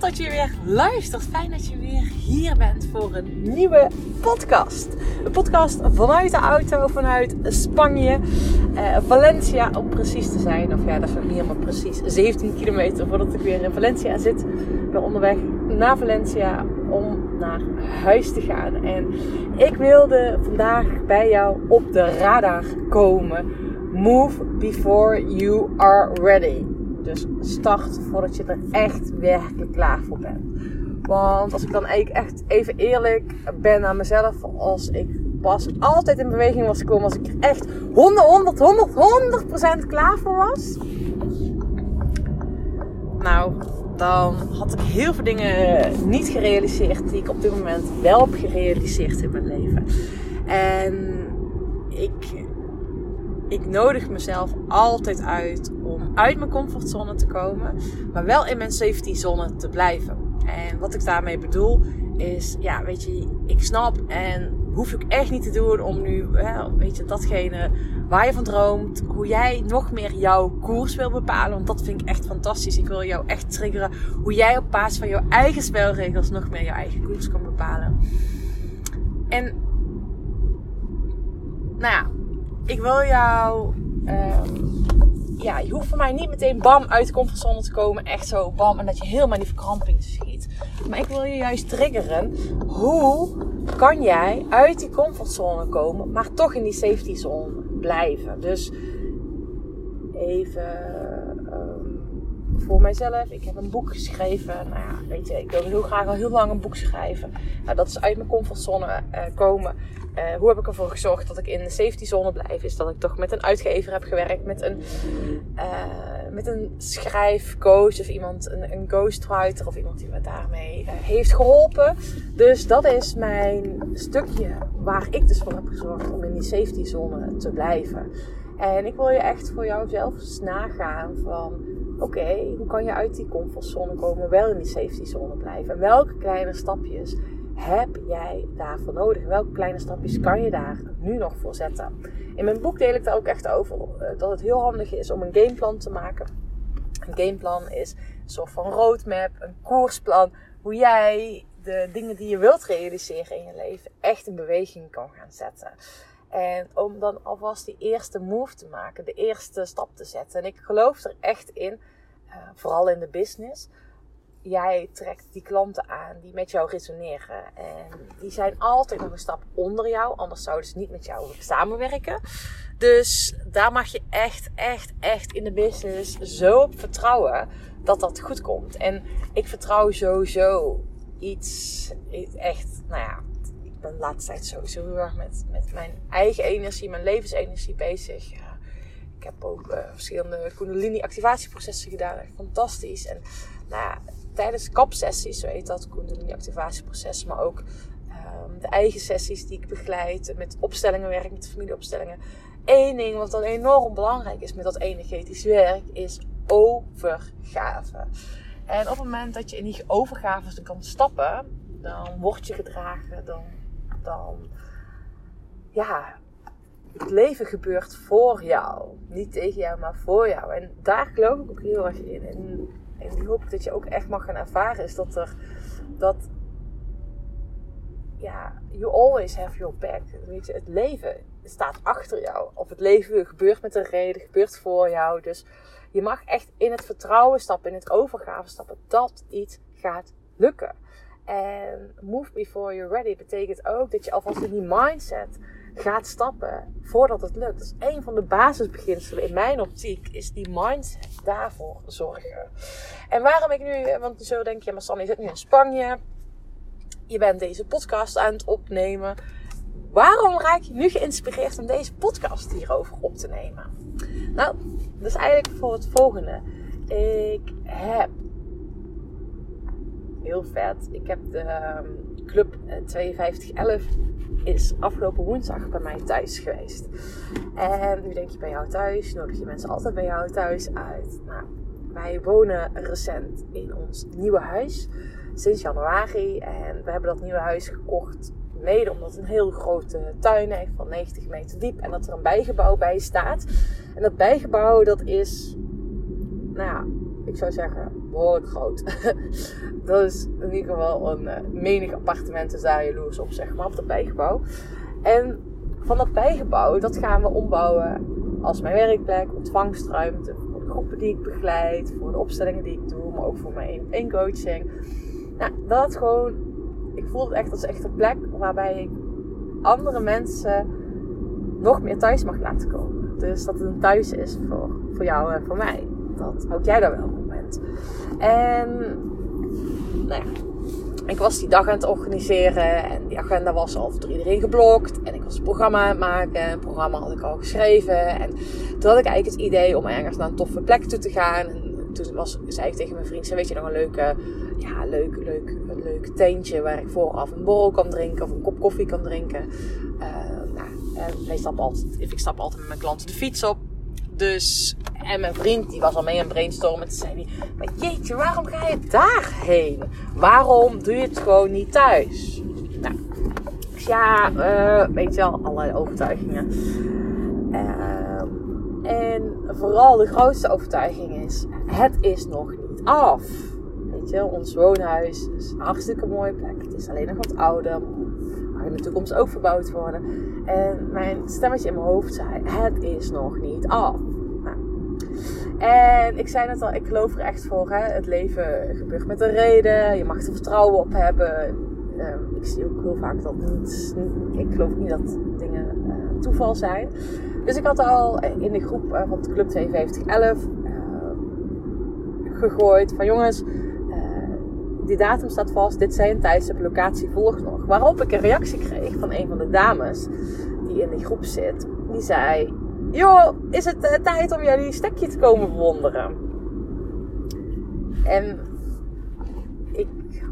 dat je weer luistert. Fijn dat je weer hier bent voor een nieuwe podcast. Een podcast vanuit de auto, vanuit Spanje, uh, Valencia om precies te zijn. Of ja, dat is nog niet helemaal precies. 17 kilometer voordat ik weer in Valencia zit. Ik ben onderweg naar Valencia om naar huis te gaan. En ik wilde vandaag bij jou op de radar komen. Move before you are ready. Dus start voordat je er echt werkelijk klaar voor bent. Want als ik dan echt even eerlijk ben naar mezelf, als ik pas altijd in beweging was gekomen, als ik er echt 100, 100, 100, 100% klaar voor was. Nou, dan had ik heel veel dingen niet gerealiseerd die ik op dit moment wel heb gerealiseerd in mijn leven. En ik, ik nodig mezelf altijd uit om uit mijn comfortzone te komen, maar wel in mijn safety zone te blijven. En wat ik daarmee bedoel is, ja, weet je, ik snap en hoef ik echt niet te doen om nu, weet je, datgene waar je van droomt, hoe jij nog meer jouw koers wil bepalen. Want dat vind ik echt fantastisch. Ik wil jou echt triggeren hoe jij op basis van jouw eigen spelregels nog meer jouw eigen koers kan bepalen. En, nou ja, ik wil jou um, ja, je hoeft voor mij niet meteen bam uit de comfortzone te komen. Echt zo bam. En dat je helemaal die verkramping schiet. Maar ik wil je juist triggeren. Hoe kan jij uit die comfortzone komen, maar toch in die safety zone blijven? Dus even voor mijzelf. Ik heb een boek geschreven. Nou ja, weet je, ik wil heel graag al heel lang een boek schrijven. Nou, dat is uit mijn comfortzone uh, komen. Uh, hoe heb ik ervoor gezorgd dat ik in de safety zone blijf? Is dat ik toch met een uitgever heb gewerkt, met een, uh, met een schrijfcoach of iemand, een, een ghostwriter of iemand die me daarmee heeft geholpen. Dus dat is mijn stukje waar ik dus voor heb gezorgd om in die safety zone te blijven. En ik wil je echt voor jouzelf eens nagaan van oké, hoe kan je uit die comfortzone komen, wel in die safety zone blijven? En welke kleine stapjes heb jij daarvoor nodig? Welke kleine stapjes kan je daar nu nog voor zetten? In mijn boek deel ik daar ook echt over eh, dat het heel handig is om een gameplan te maken. Een gameplan is een soort van roadmap, een koersplan, hoe jij de dingen die je wilt realiseren in je leven echt in beweging kan gaan zetten. En om dan alvast die eerste move te maken, de eerste stap te zetten. En ik geloof er echt in, uh, vooral in de business. Jij trekt die klanten aan die met jou resoneren. En die zijn altijd nog een stap onder jou, anders zouden ze niet met jou samenwerken. Dus daar mag je echt, echt, echt in de business zo op vertrouwen dat dat goed komt. En ik vertrouw sowieso iets, echt, nou ja, ben de laatste tijd sowieso heel erg met, met mijn eigen energie, mijn levensenergie bezig. Ja, ik heb ook uh, verschillende Kundalini-activatieprocessen gedaan. Echt fantastisch. En nou tijdens kapsessies, zo heet dat, Kundalini-activatieprocessen, maar ook um, de eigen sessies die ik begeleid, met opstellingen werk, met familieopstellingen. Eén ding wat dan enorm belangrijk is met dat energetisch werk, is overgave. En op het moment dat je in die overgave kan stappen, dan word je gedragen, dan dan, ja, het leven gebeurt voor jou. Niet tegen jou, maar voor jou. En daar geloof ik ook heel erg in. En, en die hoop ik dat je ook echt mag gaan ervaren, is dat er, dat, ja, you always have your back. Weet je, het leven staat achter jou. Of het leven gebeurt met een reden, gebeurt voor jou. Dus je mag echt in het vertrouwen stappen, in het overgave stappen, dat iets gaat lukken. En move before you're ready betekent ook dat je alvast in die mindset gaat stappen voordat het lukt. Dat is een van de basisbeginselen in mijn optiek, is die mindset daarvoor zorgen. En waarom ik nu, want zo denk je, maar Sanne, je zit nu in Spanje. Je bent deze podcast aan het opnemen. Waarom raak je nu geïnspireerd om deze podcast hierover op te nemen? Nou, dat is eigenlijk voor het volgende. Ik heb heel vet. Ik heb de ehm, club 5211 eh, is afgelopen woensdag bij mij thuis geweest. En nu denk je bij jou thuis, nodig je mensen altijd bij jou thuis uit. Nou, wij wonen recent in ons nieuwe huis sinds januari. En we hebben dat nieuwe huis gekocht mede omdat het een heel grote tuin heeft van 90 meter diep. En dat er een bijgebouw bij staat. En dat bijgebouw dat is nou ja, ik zou zeggen, behoorlijk groot. dat is in ieder geval een uh, menig appartement daar jaloers op, zeg maar, op dat bijgebouw. En van dat bijgebouw, dat gaan we ombouwen als mijn werkplek, ontvangstruimte voor de groepen die ik begeleid, voor de opstellingen die ik doe, maar ook voor mijn één coaching. Nou, dat gewoon, ik voel het echt als echt een plek waarbij ik andere mensen nog meer thuis mag laten komen. Dus dat het een thuis is voor, voor jou en voor mij. Dat ook jij daar welkom bent. En nou ik was die dag aan het organiseren en die agenda was al voor iedereen geblokt. En ik was het programma aan het maken. Het programma had ik al geschreven. En toen had ik eigenlijk het idee om ergens naar een toffe plek toe te gaan. En toen was, zei ik tegen mijn vriend, weet je nog een leuke, ja, leuk, leuk, leuk tentje waar ik vooraf een borrel kan drinken of een kop koffie kan drinken. Uh, nou, wij stappen altijd, ik stap altijd met mijn klanten de fiets op. Dus, en mijn vriend, die was al mee aan brainstormen. Toen zei hij, maar jeetje, waarom ga je daarheen? Waarom doe je het gewoon niet thuis? Nou, dus ja, uh, weet je wel, allerlei overtuigingen. Uh, en vooral de grootste overtuiging is, het is nog niet af. Weet je, ons woonhuis is een hartstikke mooie plek. Het is alleen nog wat ouder, in de toekomst ook verbouwd worden. En mijn stemmetje in mijn hoofd zei: Het is nog niet af. Nou. En ik zei net al, ik geloof er echt voor. Hè? Het leven gebeurt met een reden. Je mag er vertrouwen op hebben. Uh, ik zie ook heel vaak dat niet. Ik geloof niet dat dingen uh, toeval zijn. Dus ik had al in de groep uh, van de Club 5211 gegooid van jongens die datum staat vast, dit zijn tijdstip, locatie volgt nog. Waarop ik een reactie kreeg van een van de dames die in die groep zit. Die zei, joh, is het uh, tijd om jullie stekje te komen bewonderen? En ik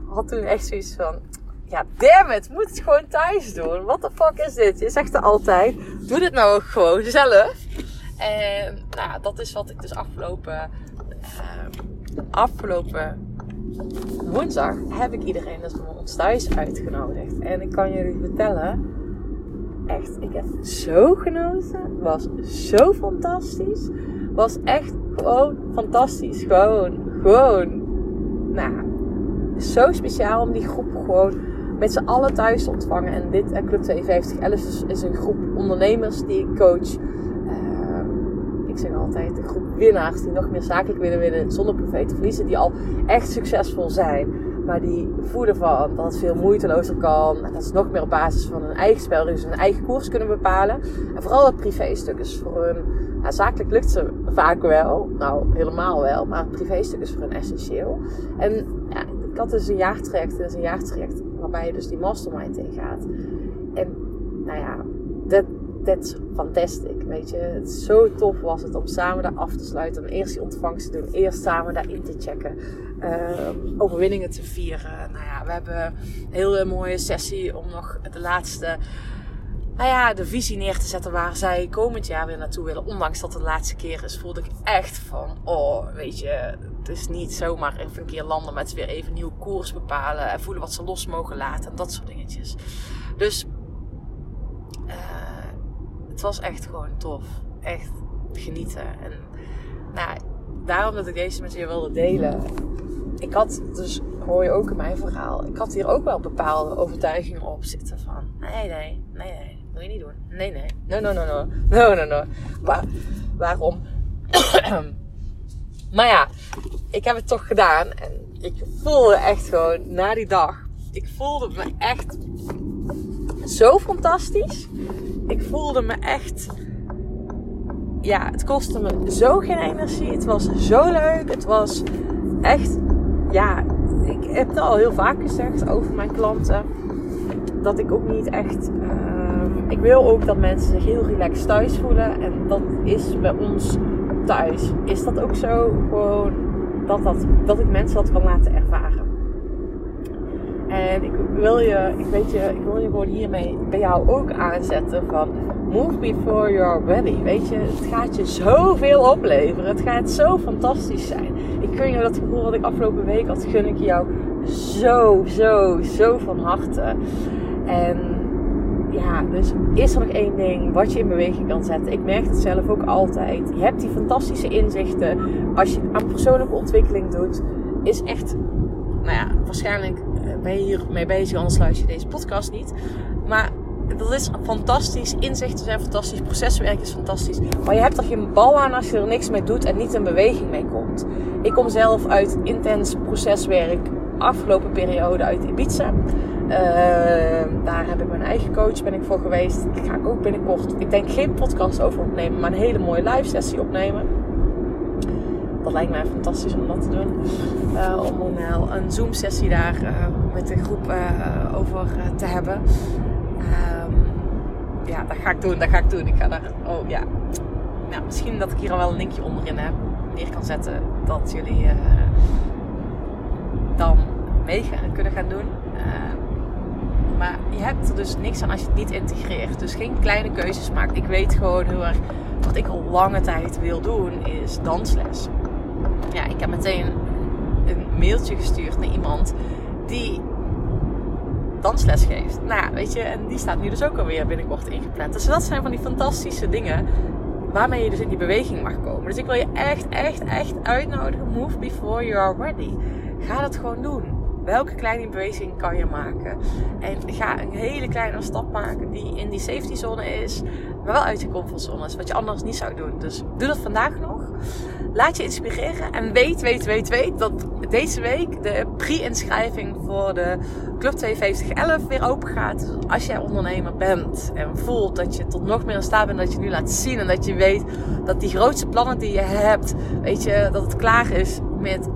had toen echt zoiets van, ja, damn it, moet het gewoon thuis doen. What the fuck is dit? Je zegt er altijd, doe dit nou gewoon zelf. En nou, dat is wat ik dus afgelopen, uh, afgelopen woensdag heb ik iedereen dus van ons thuis uitgenodigd. En ik kan jullie vertellen, echt, ik heb zo genoten. Was zo fantastisch. Was echt gewoon fantastisch. Gewoon, gewoon, nou, zo speciaal om die groep gewoon met z'n allen thuis te ontvangen. En dit, en Club 5211 is, is een groep ondernemers die ik coach altijd, een groep winnaars die nog meer zakelijk willen winnen zonder privé te verliezen. Die al echt succesvol zijn. Maar die voelen van dat het veel moeitelozer kan. Dat ze nog meer op basis van hun eigen spel, dus hun eigen koers kunnen bepalen. En vooral dat privé-stuk is voor hun. Zakelijk lukt ze vaak wel. Nou, helemaal wel. Maar het privé-stuk is voor hun essentieel. En ja, ik had dus een jaartraject. Dat is een jaartraject waarbij je dus die mastermind ingaat. En nou ja, dat, that's fantastic, weet je. Zo tof was het om samen daar af te sluiten. Om eerst die ontvangst te doen. Eerst samen daarin te checken. Uh, overwinningen te vieren. Nou ja, we hebben een hele mooie sessie om nog de laatste... Nou ja, de visie neer te zetten waar zij komend jaar weer naartoe willen. Ondanks dat het de laatste keer is, voelde ik echt van... Oh, weet je, het is niet zomaar even een keer landen met weer even een nieuwe koers bepalen. En voelen wat ze los mogen laten en dat soort dingetjes. Dus het was echt gewoon tof. Echt genieten. En nou, daarom dat ik deze met je wilde delen. Ik had, dus hoor je ook in mijn verhaal, ik had hier ook wel bepaalde overtuigingen op zitten van, nee, nee, nee, nee, moet je niet doen. Nee, nee, no, no, no, no, no. Waar, waarom? maar ja, ik heb het toch gedaan en ik voelde echt gewoon na die dag, ik voelde me echt zo fantastisch ik voelde me echt. Ja, het kostte me zo geen energie. Het was zo leuk. Het was echt. Ja, ik heb het al heel vaak gezegd over mijn klanten. Dat ik ook niet echt. Uh, ik wil ook dat mensen zich heel relaxed thuis voelen. En dat is bij ons thuis. Is dat ook zo? Gewoon dat, dat, dat ik mensen dat kan laten ervaren. En ik wil je, ik weet je, ik wil je gewoon hiermee bij jou ook aanzetten van move before you're ready. Weet je, het gaat je zoveel opleveren. Het gaat zo fantastisch zijn. Ik gun je dat gevoel wat ik afgelopen week had, gun ik jou zo, zo, zo van harte. En ja, dus is er nog één ding wat je in beweging kan zetten. Ik merk het zelf ook altijd. Je hebt die fantastische inzichten als je aan persoonlijke ontwikkeling doet. Is echt, nou ja, waarschijnlijk ben je hiermee bezig, anders luister je deze podcast niet. Maar dat is fantastisch. Inzichten zijn fantastisch. Proceswerk is fantastisch. Maar je hebt er geen bal aan als je er niks mee doet en niet in beweging mee komt. Ik kom zelf uit intens proceswerk. Afgelopen periode uit Ibiza. Uh, daar heb ik mijn eigen coach ben ik voor geweest. Ik ga ook binnenkort, ik denk geen podcast over opnemen, maar een hele mooie live sessie opnemen. Dat lijkt mij fantastisch om dat te doen. Uh, om een, een Zoom sessie daar met de groep uh, over te hebben. Ehm, ja, dat ga ik doen, dat ga ik doen. Ik ga daar, oh ja. Nou, misschien dat ik hier al wel een linkje onderin heb, neer kan zetten. Dat jullie dan mee kunnen gaan doen. Ehm, maar je hebt er dus niks aan als je het niet integreert. Dus geen kleine keuzes maakt. Ik weet gewoon heel erg wat ik al lange tijd wil doen, is dansles. Ja, ik heb meteen een mailtje gestuurd naar iemand die dansles geeft. Nou weet je, en die staat nu dus ook alweer binnenkort ingepland. Dus dat zijn van die fantastische dingen waarmee je dus in die beweging mag komen. Dus ik wil je echt, echt, echt uitnodigen. Move before you are ready. Ga dat gewoon doen. Welke kleine beweging kan je maken? En ga een hele kleine stap maken die in die safety zone is, maar wel uit je comfortzone is, wat je anders niet zou doen. Dus doe dat vandaag nog. Laat je inspireren en weet, weet, weet, weet dat deze week de pre-inschrijving voor de Club 5211 weer open gaat. Dus als jij ondernemer bent en voelt dat je tot nog meer in staat bent dat je nu laat zien en dat je weet dat die grootste plannen die je hebt, weet je, dat het klaar is met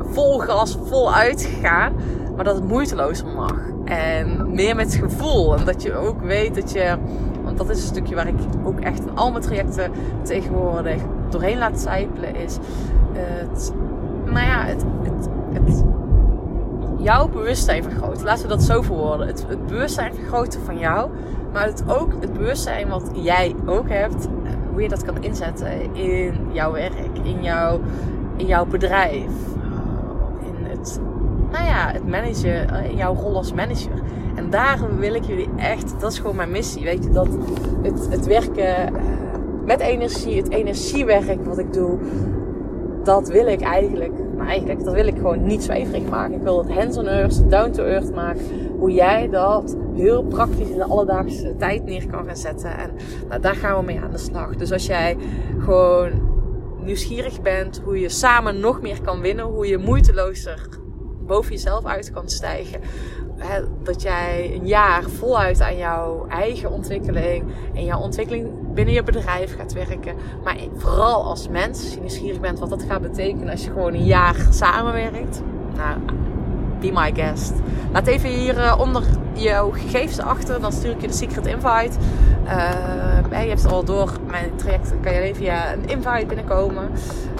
vol gas, vol uitgegaan. Maar dat het moeitelozer mag. En meer met gevoel. En dat je ook weet dat je. Want dat is een stukje waar ik ook echt in al mijn trajecten tegenwoordig doorheen laat zijpelen. Is het. Nou ja, het, het, het jouw bewustzijn vergroten. Laten we dat zo verwoorden. Het, het bewustzijn vergroten van jou. Maar het ook het bewustzijn wat jij ook hebt. Hoe je dat kan inzetten in jouw werk. In jouw, in jouw bedrijf nou ja, het managen, eh, jouw rol als manager. En daar wil ik jullie echt, dat is gewoon mijn missie. Weet je, dat het, het werken met energie, het energiewerk wat ik doe, dat wil ik eigenlijk, maar eigenlijk, dat wil ik gewoon niet zweverig maken. Ik wil het hands on earth, down to earth maken. Hoe jij dat heel praktisch in de alledaagse tijd neer kan gaan zetten. En nou, daar gaan we mee aan de slag. Dus als jij gewoon nieuwsgierig bent hoe je samen nog meer kan winnen, hoe je moeitelozer boven jezelf uit kan stijgen. dat jij een jaar voluit aan jouw eigen ontwikkeling en jouw ontwikkeling binnen je bedrijf gaat werken. Maar vooral als mens, als je nieuwsgierig bent wat dat gaat betekenen als je gewoon een jaar samenwerkt. Nou, be my guest. Laat even hier uh, onder jouw gegevens achter, dan stuur ik je de secret invite. Uh, je hebt het al door mijn traject, kan je even via een invite binnenkomen.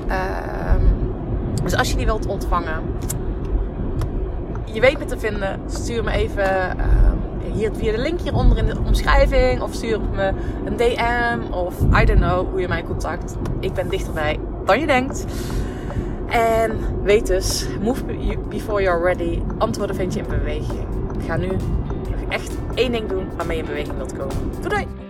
Uh, dus als je die wilt ontvangen, je weet me te vinden. Stuur me even hier via de link hieronder in de omschrijving. Of stuur me een DM. Of I don't know hoe je mij contact. Ik ben dichterbij dan je denkt. En weet dus, move before you're ready. Antwoorden vind je in beweging. ga nu echt één ding doen waarmee je in beweging wilt komen. Doei doei!